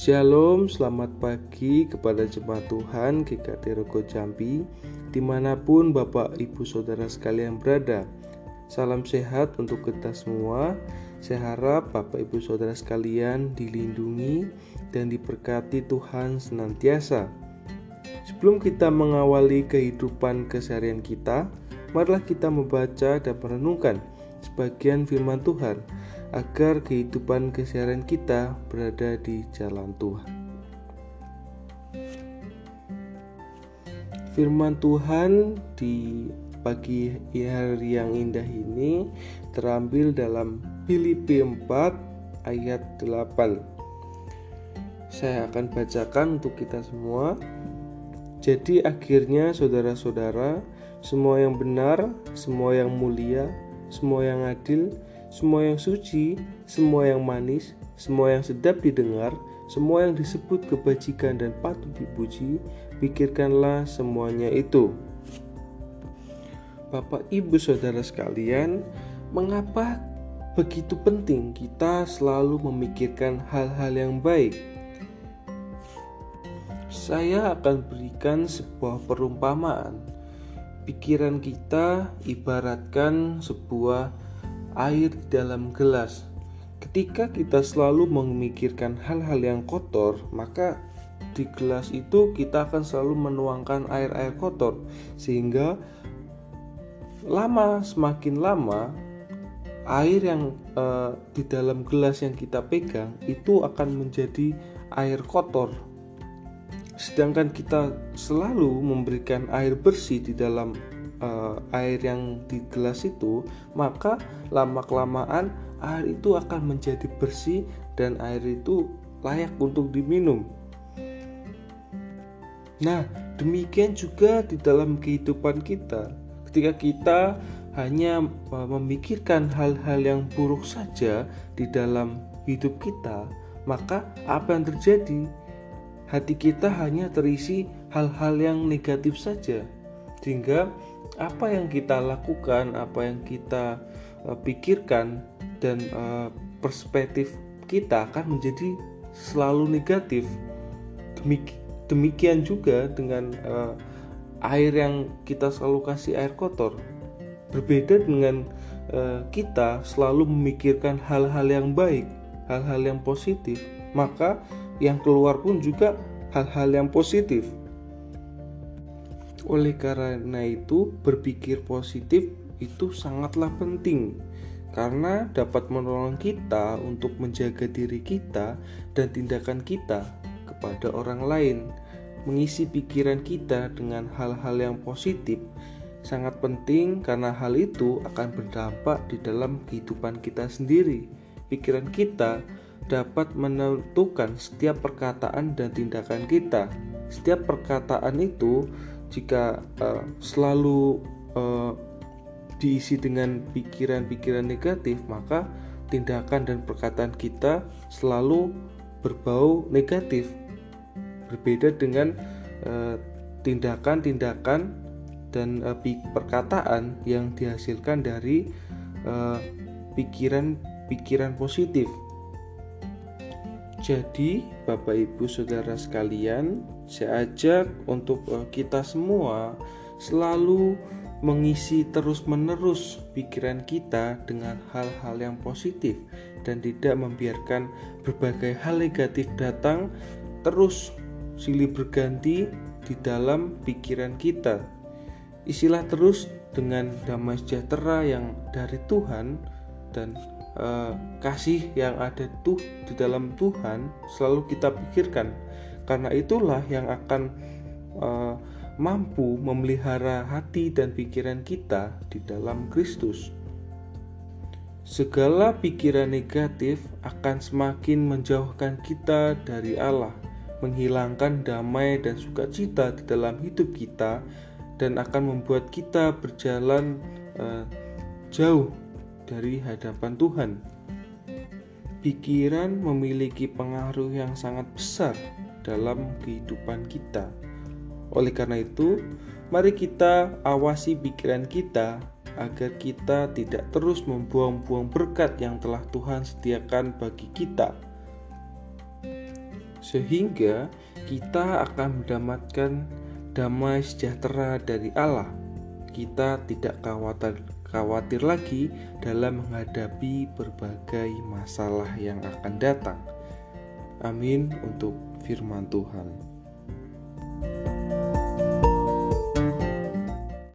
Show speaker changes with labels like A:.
A: Shalom, selamat pagi kepada jemaat Tuhan GKT Rogo Jambi Di mana pun Bapak Ibu Saudara sekalian berada. Salam sehat untuk kita semua. Saya harap Bapak Ibu Saudara sekalian dilindungi dan diberkati Tuhan senantiasa. Sebelum kita mengawali kehidupan keseharian kita Marilah kita membaca dan merenungkan sebagian firman Tuhan agar kehidupan keseharian kita berada di jalan Tuhan. Firman Tuhan di pagi hari yang indah ini terambil dalam Filipi 4 ayat 8. Saya akan bacakan untuk kita semua. Jadi akhirnya saudara-saudara, semua yang benar, semua yang mulia, semua yang adil, semua yang suci, semua yang manis, semua yang sedap didengar, semua yang disebut kebajikan dan patut dipuji, pikirkanlah semuanya itu. Bapak, ibu, saudara sekalian, mengapa begitu penting kita selalu memikirkan hal-hal yang baik? Saya akan berikan sebuah perumpamaan. Pikiran kita ibaratkan sebuah air dalam gelas. Ketika kita selalu memikirkan hal-hal yang kotor, maka di gelas itu kita akan selalu menuangkan air-air kotor sehingga lama semakin lama air yang uh, di dalam gelas yang kita pegang itu akan menjadi air kotor. Sedangkan kita selalu memberikan air bersih di dalam uh, air yang di gelas itu, maka lama-kelamaan air itu akan menjadi bersih dan air itu layak untuk diminum. Nah, demikian juga di dalam kehidupan kita. Ketika kita hanya uh, memikirkan hal-hal yang buruk saja di dalam hidup kita, maka apa yang terjadi? Hati kita hanya terisi hal-hal yang negatif saja, sehingga apa yang kita lakukan, apa yang kita uh, pikirkan dan uh, perspektif kita akan menjadi selalu negatif. Demik demikian juga dengan uh, air yang kita selalu kasih air kotor. Berbeda dengan uh, kita selalu memikirkan hal-hal yang baik, hal-hal yang positif, maka yang keluar pun juga hal-hal yang positif. Oleh karena itu, berpikir positif itu sangatlah penting karena dapat menolong kita untuk menjaga diri kita dan tindakan kita kepada orang lain. Mengisi pikiran kita dengan hal-hal yang positif sangat penting karena hal itu akan berdampak di dalam kehidupan kita sendiri. Pikiran kita dapat menentukan setiap perkataan dan tindakan kita. Setiap perkataan itu jika uh, selalu uh, diisi dengan pikiran-pikiran negatif, maka tindakan dan perkataan kita selalu berbau negatif. Berbeda dengan uh, tindakan-tindakan dan uh, perkataan yang dihasilkan dari pikiran-pikiran uh, positif. Jadi, Bapak Ibu Saudara sekalian, saya ajak untuk eh, kita semua selalu mengisi terus-menerus pikiran kita dengan hal-hal yang positif dan tidak membiarkan berbagai hal negatif datang terus silih berganti di dalam pikiran kita. Isilah terus dengan damai sejahtera yang dari Tuhan dan uh, kasih yang ada tuh di dalam Tuhan selalu kita pikirkan karena itulah yang akan uh, mampu memelihara hati dan pikiran kita di dalam Kristus. Segala pikiran negatif akan semakin menjauhkan kita dari Allah, menghilangkan damai dan sukacita di dalam hidup kita, dan akan membuat kita berjalan uh, jauh dari hadapan Tuhan. Pikiran memiliki pengaruh yang sangat besar dalam kehidupan kita. Oleh karena itu, mari kita awasi pikiran kita agar kita tidak terus membuang-buang berkat yang telah Tuhan sediakan bagi kita. sehingga kita akan mendapatkan damai sejahtera dari Allah. Kita tidak khawatir, khawatir lagi dalam menghadapi berbagai masalah yang akan datang. Amin untuk firman Tuhan.